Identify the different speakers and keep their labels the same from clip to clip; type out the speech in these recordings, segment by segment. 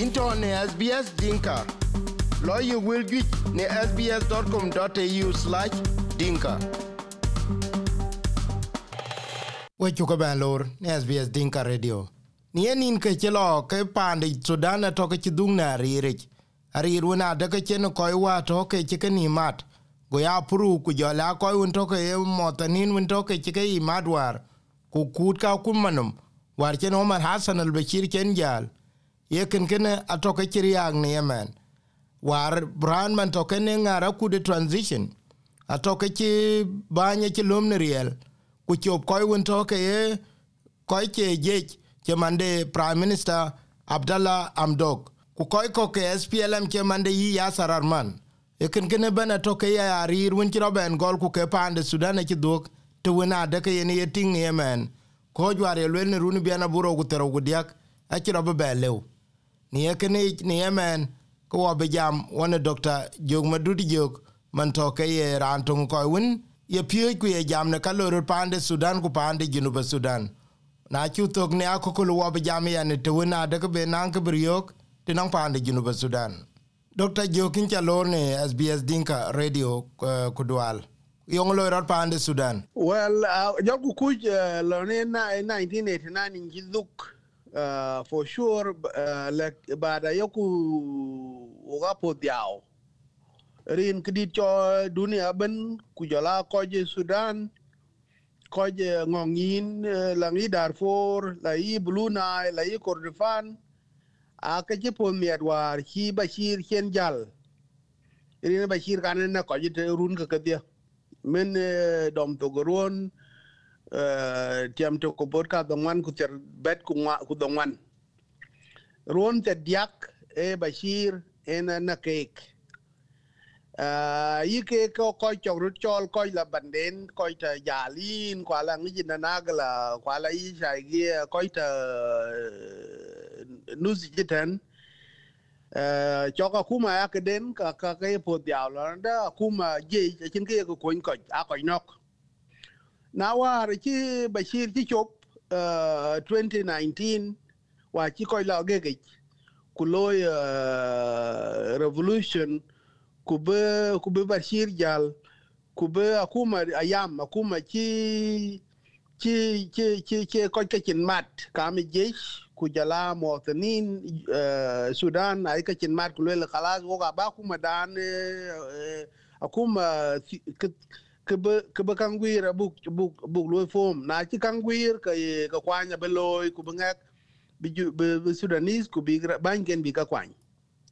Speaker 1: into ne SBS Dinka. Lawyer will get ne sbs.com.au slash dinka. We chuka ne SBS Dinka Radio. Ni enin ke chelo ke pande Sudan to chidung na ririch. Arir wona de ke chen ko wa to ke chike ni mat. Go ya puru ku jo la ko un to ke motanin un to ke chike i madwar. Ku kut ka kumanum. War chen Omar Hassan al-Bashir chen jal. ye ken kene atoke ci riak ni yemen war bran man toke ne ngara kude transition. Atoke ci banye ci lom ne riel. Ku chop koy won toke ye koy ke je ke mande prime minister abdallah amdok ku koy ko ke splm ke mande yi yasar arman. Ye ken kene bana toke ya arir won ci roben gol ku ke pande sudan e ci dok te wona de ke ye ting yemen ko jware lwen ne runu biana buro ku tero ku diak a ci robe belew ni ye kenec ni emen ke wɔ bi jam wɔne dɔkta jok madut jok man tɔke ye raan toŋ kɔc wen ye piööc ku ye jam ne ka pande sudan ku paande junuba sudan. Na cu thok ne akokol wɔ bi jam yane tewen adeke be naŋ ke bi riök te naŋ paande junuba sudan. Dɔkta jok inca lor ne sbs dinka radio uh, ku dual. Yong lo rot paande sudan.
Speaker 2: Well uh, jok ku kuc uh, eh, lo ne 1989 eh, ngi uh, for sure uh, like bada yoku uga po diao rin kidi cho dunia ben kujala koje sudan koje ngongin la ngi darfor la yi blue nile la yi kordofan a ka ci po miet war ki bashir ken jal. Rin bashir kan na ko jite run ka kadia men dom to tiam to ko bot ka dongwan ku ter bet ku ngwa ku dongwan ron te diak e bashir en na cake uh, yi ke ko ko chok ru chol ko la banden ko ta yalin kwa la ngi na nagla kwa la yi sha gi ko ta nuzi jitan uh, ka kuma ya ka den ka ka ke po diaw la da kuma je chin ke ko ko ko a ko nok na war ci bashir ci cop uh, 2019 wa ci koy la gegej ku loy uh, eh, revolution ku be ku be bashir jal ku be akuma ayam akuma ci ci ci ci ci koy ke cin mat. Kami jesh ku jala muwatanin uh, eh, sudan ay kecin mat ku loy khalas wo ga ba kuma dan uh, akuma kebe kebe kangwir buk buk buk loy form. Na chi kangwir ka ka kwanya beloy ku bangak bi bi sudanese, ku bi banken bi ka kwany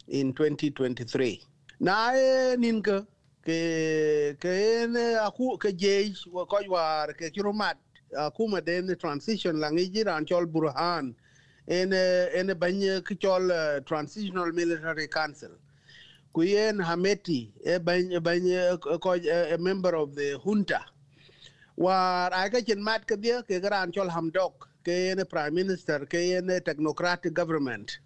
Speaker 2: in 2023 na cái nin ke ke ke ne eh, aku ke je wa ko war ke kirumat aku ma den transition la ngi jiran chol burhan. En eh, en banye eh, ke chol transitional military council. Ku yen hameti e banye banye ko a member of the junta war aga chen mat ke dia ke gran chol hamdok ke ne prime minister ke ne technocratic government.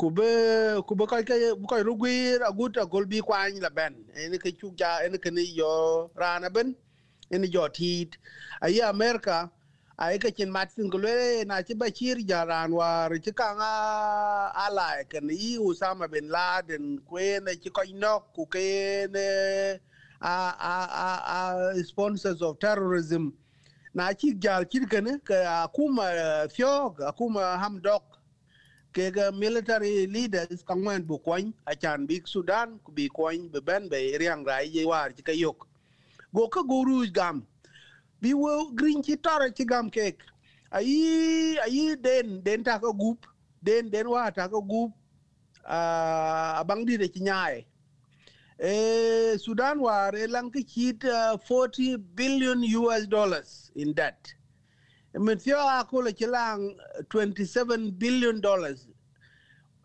Speaker 2: Kube kube ko ke ko rugwir aguta golbi kwany la ben. En ke chuja en ke ni yo rana ben en jo tit ayi america ay ke chin martin gole na ci bashir jaran war ci kanga ala ke ni usama bin laden kwen ci ko no ku ke ne a a a a sponsors of terrorism. Na ci gal kirkene ka kuma fiog kuma hamdok kega military leaders kangwen bu kwany achan big sudan ku bi kwany be ben be riang rai ye war ci kayok go ka guru gam bi wo green ci tore ci gam kek. Ayi ayi den den ta ko gup den den wa ta ko gup a bang di de ci nyaaye e sudan war lank ci ki 40 billion us dollars in debt. Min fiyo akula kilang 27 billion dollars.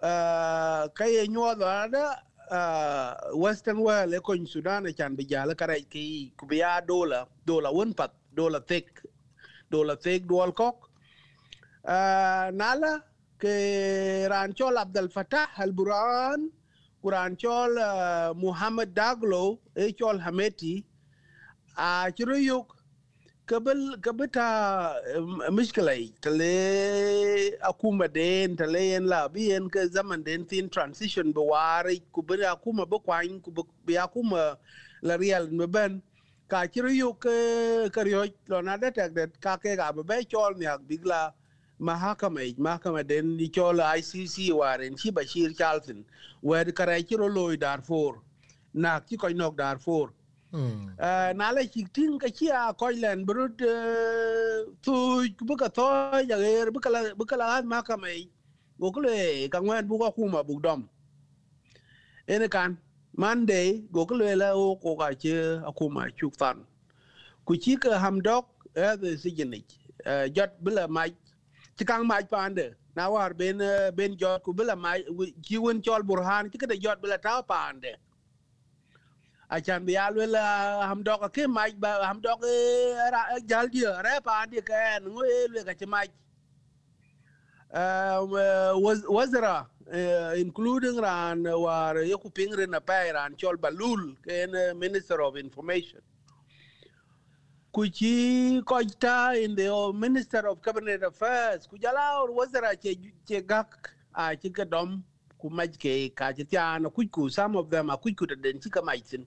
Speaker 2: Uh, kaye nyuwa ada uh, western world e kon sudan e chan bijala kare ki kubiya dola dola won dola tek dola tek dual kok uh, nala à, ke ranchol abdul fatah al burhan kuranchol uh, muhammad daglo e chol hameti. À, A uh, chiruyuk kabel kabeta à, mishkalai tale akuma den tale yen la bi yen ke zaman den tin transition bewari wari akuma be kwan ku akuma la real me ben ka chiru yu ke ke ryo lo na de tek de ka ke ga be chol ni ak bigla mahakama mahakama den ni chol ICC waren chi Bashir Charlton wer kara chiru loy Darfur na ki koy nok Darfur na le chi tin ka chi a ko len brut tu bu ka to ya er bu kala bu kala ma ka mai go ko le ka ngwen bu ko kuma bu dom ene kan monday go ko le la o ko ga che akuma chuk tan ku chi ka ham dok e the sigenich jot bila mai. Chi kang mai pande na war ben ben jot ku bila mai à, chi won chol burhan chi ka de jot bila ta pande achan bi alwe la ham dok ke mai ba ham dok jal dia re pa dia kan ngo elwe ka chmaj wazra. Eh, including ran eh, war eh, yoku pingre na pa ran chol balul ken minister of information. Kuchi kojta in the minister of cabinet affairs kujala wazra che che gak a chi ka dom ku maj ke ka tiana kuku some of them a kuku da den chi ka majin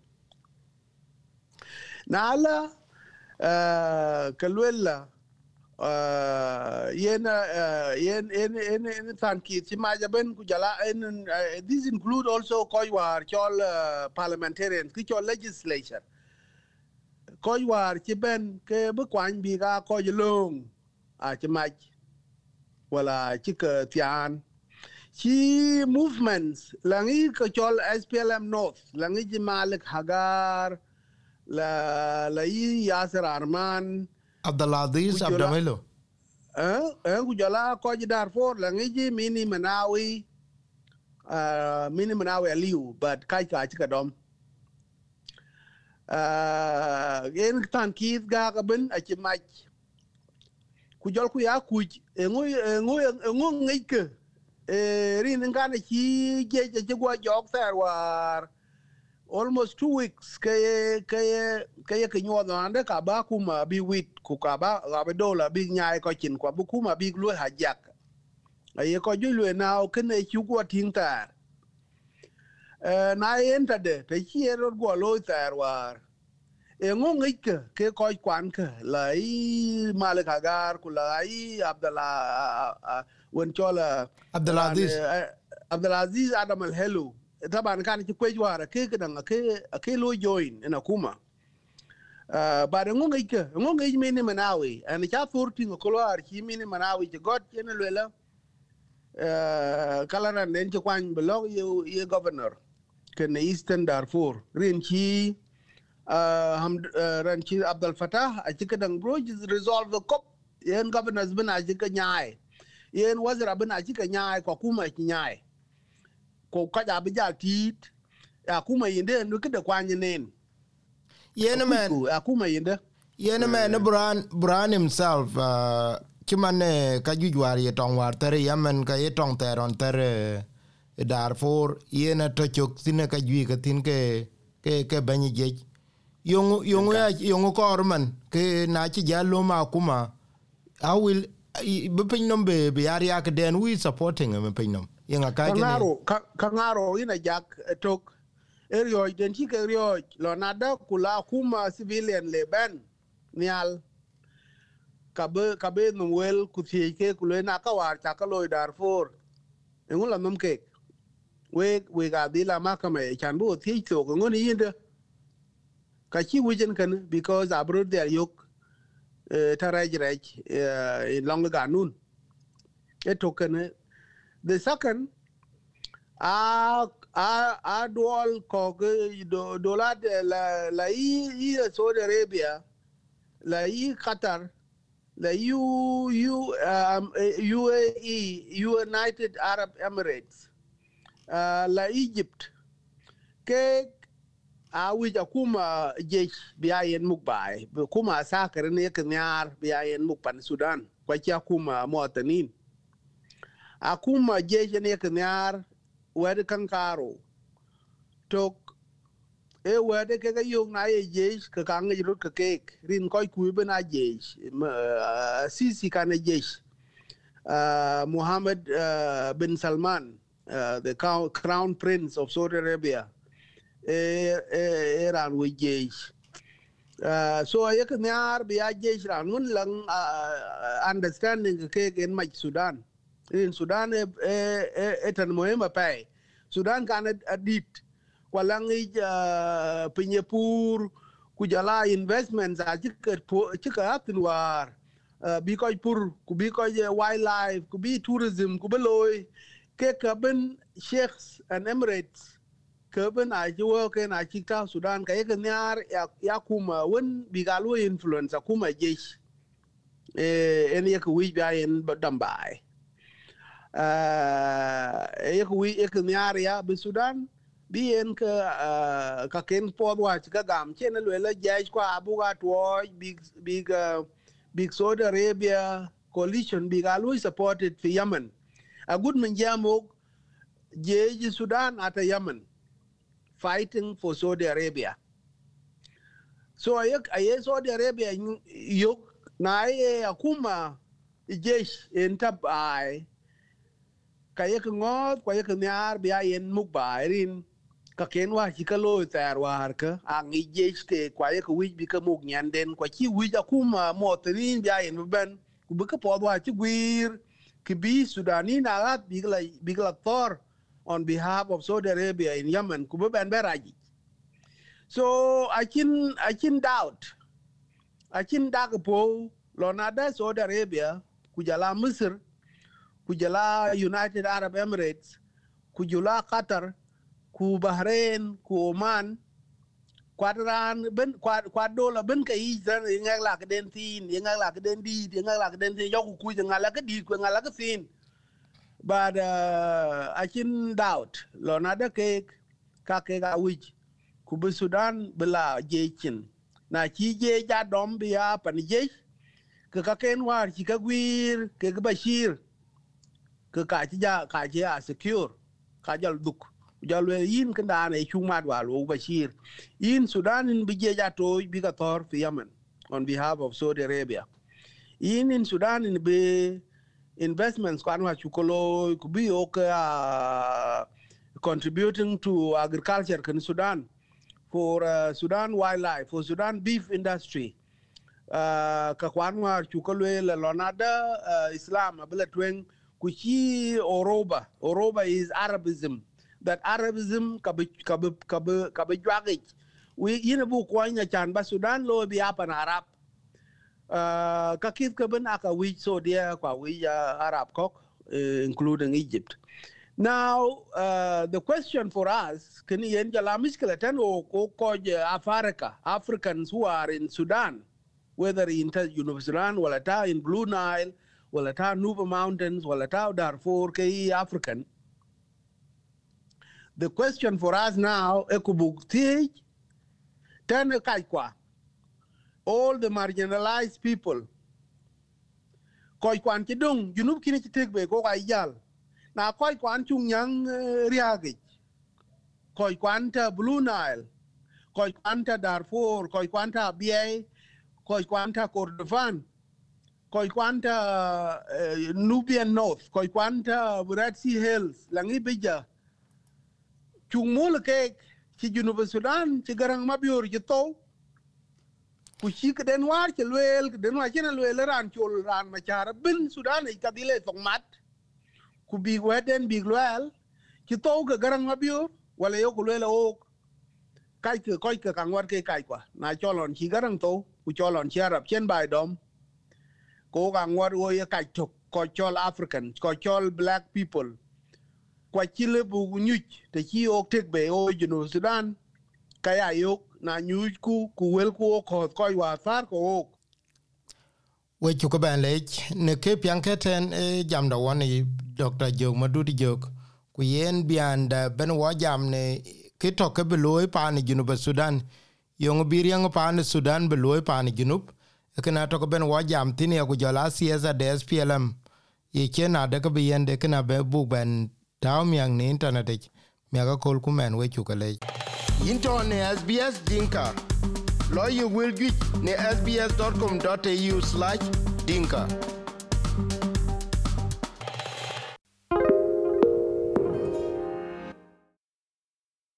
Speaker 2: na ala kalwela yena yen yen yen yen tan ki ti ma jaben ku jala en this include also koy war chol parliamentarian, ki chol legislature. Koy war ci ben ke bu kwan bi ga ko long a ci maj wala ci ke tian ci movements langi ko chol SPLM North langi ji Malik Hagar la la yi Yasir Arman
Speaker 1: Abdul Aziz
Speaker 2: Abdul Melo eh, eh Gujala ko ji Darfur. Langiji, mini manawi uh, eh, mini manawi aliu but kai kai chika dom. Uh, en tan kith ga gaben a kujol ku ya kuj engu engu engu ngike Eh, rin ngana chi je je gwa jok almost two weeks ke ke nyo na ande ka ba ku ma bi wit ku ka ba ga be dola bi nyaay ko chin kwa bu ku ma bi lu ha jak ay ko ju lu na o kene ci gwa tin tar na enta de te ci ero gwa lo ter war e ngo ngi ke ko kwan ke la i malik agar ku la i abdallah won chola
Speaker 1: Abdulaziz
Speaker 2: abdulaziz adam al helu taban kan ci kwej wara ke ke dan ke ke lo join ina kuma ah, ba da ngong ke ngo ngi mi manawi. An cha forti ngo ko ar ki mi ni manawi ci got ne lela ah, kala ran den ci kwan blog ye ye governor. Ke ne eastern darfur. Rin ci ah, ham ran ci abdul fatah a ci kadan bro resolve the cop. Yen governors bin a ci ka nyaai yen wazir bin a ci ka nyaai ko kuma ci nyaai ko ka ja bi ja tit ya kuma yinde no kida kwanye nen
Speaker 1: yen man
Speaker 2: ya kuma yinde
Speaker 1: yen man bran bran himself uh, kimane ka jujwar ye tong war tere yamen ka ye tong teron tere darfor yen to chok sine ka jwi ka tin ke ke ke banyi je yongu yongu ya yongu korman ke na ci jallo ma kuma. I will be pin nom be yari ak den we supporting him pin yenga ka gene
Speaker 2: kangaro kangaro ina jak eh, tok. Erio den ke rio lo nada kula kuma civilian le ben, nial. Kabe kabe no wel ku ke ku na ka war ta ka lo Darfur. Ngula nom ke we we ga dila makame e chan bo tie to ngoni yinde ka ci wujen kan because abro der yok eh, taraj raj eh, in long ganun it e token the second a dual ko dola la la i i Saudi Arabia la i Qatar la U U um, UAE United Arab Emirates uh, la Egypt. Ke a wija kuma jesh biya yen muk bai kuma sakar ne ka nyar biya yen sudan. Kwa kia kuma akuma jeje ne knyar wede kankaro tok e wede ke ga yong na ye jej ka ka ngi rut ka kek. Rin koy ku be na jej eh, sisi ka ne jej eh, Mohammed uh, bin Salman uh, the crown prince of Saudi Arabia. E ran we jej Uh, so yek nyar biya jej ran. Lang uh, understanding ke ken maj Sudan. In Sudan e e e tan moema pai. Sudan kan adit. Kwalang i uh, pinyepur kujala investments a chika chika atin war. Eh, bi koy pur ku bi koy eh, wildlife ku bi tourism ku beloy ke kaben sheikhs and emirates kaben a ji wo ke na chika sudan ka yek nyar ya, ya kuma won bi galu influence kuma jesh. Eh en yek wi ba en dambai uh, yek wi yek nyar ya bi sudan bi en uh, ka ken pod wa ka gam chen le le jesh kwa abu ga to big big big saudi arabia coalition big galu supported fi yemen a good man jamok jeji sudan ata yemen fighting for Saudi Arabia. So ayek aye Saudi Arabia yok na aye akuma jesh entab Kaya ke ngot kaya ke nyar biya yen muk bairin ka ken wa ki ka lo tar war ka ang ije ke kaya ke wij bi ka muk nyanden kwa ki wij akuma motrin biya yen ben ku bi ka pod wa ki gwir ki bi sudani na lat bi la bi la tor on behalf of Saudi Arabia in Yemen ku bi ben beraji so akin akin doubt. Akin dag po lo na da Saudi Arabia ku jala Misr kujala United Arab Emirates kujula Qatar ku Bahrain ku Oman kwadran ben kwad dola ben ka yi zan ngak la ka den tin ngak la ka di ngak la ka den tin yo ku ku ngak la ka di ku ngak la ka but uh, can doubt lo na da ke ka ke ga wij ku Sudan je na chi je ja dom bi ya pan je ka ken war chi ka gwir ke ka chi ja ka je a secure ka jal duk jal we yin kan da ne chu mat wa bashir in Sudan in bi je ja to bi ka tor fi Yemen on behalf of Saudi Arabia. In in Sudan in be investments kwan wa chukolo be okay uh, contributing to agriculture in Sudan. For uh, Sudan wildlife for Sudan beef industry. Uh, ka kwan wa chukolo la lonada Islam abla twen kuchi oroba. Oroba is Arabism. That Arabism kabe kabe kabe kabe jwagich we yina bu kwanya chan ba Sudan lo bi apan Arab. Uh, ka kit ka ben aka wi so dia kwa wi uh, arab kok uh, including egypt. Now uh, the question for us can yen jala miskela tan o ko ko africa africans who are in sudan whether in ta Sudan wala ta in blue nile wala ta nuba mountains wala ta darfur ke african. The question for us now ekubuk tej tan kai kwa? All the marginalized people. Koy kwan ci dung junub kini ci tek be ko ay jal na koy kwan chung yang eh, riage koy kwan ta blue nile. Koy kwan ta darfur. Koy kwan ta biay koy kwan ta kordofan koy kwanta uh, nubian north koy kwanta red sea hills langi bija chung mul ke ci Junuba sudan ci garang mabior ci to ku ci ka den war ci luel den war ci na luel ran chol ran ma chara bin sudan e kadile tok mat ku bi weden bi luel ci to ga garang ma wala yo ku luel ok. kai ke koi ke kangwar ke kai kwa na cholon ci garang to ku cholon ci arab chen bai dom ko ga ngor wo ye ka tok ko chol african ko chol black people. Kwa chile bu nyuch te chi ok tek be o jino sudan kaya yok na nyuj ku ku wel ku ko ko wa far ko
Speaker 1: we chu ko ban le ne ke pian ke ten e jam da woni dr jog madudi jog. Ku yen bian da ben wa jam ne ke to ke beloy pa ni junu ba sudan. Yong bir riang pa ni sudan beloy pa ni junu ke na to ben wa jam tin ya ku jala siesa de SPLM ye ke na de ke bien de ke na be bu ben taw myang ni internet mi ga kol ku men we chu ka le into ne SBS Dinka. you will get ne sbs.com.au slash dinka.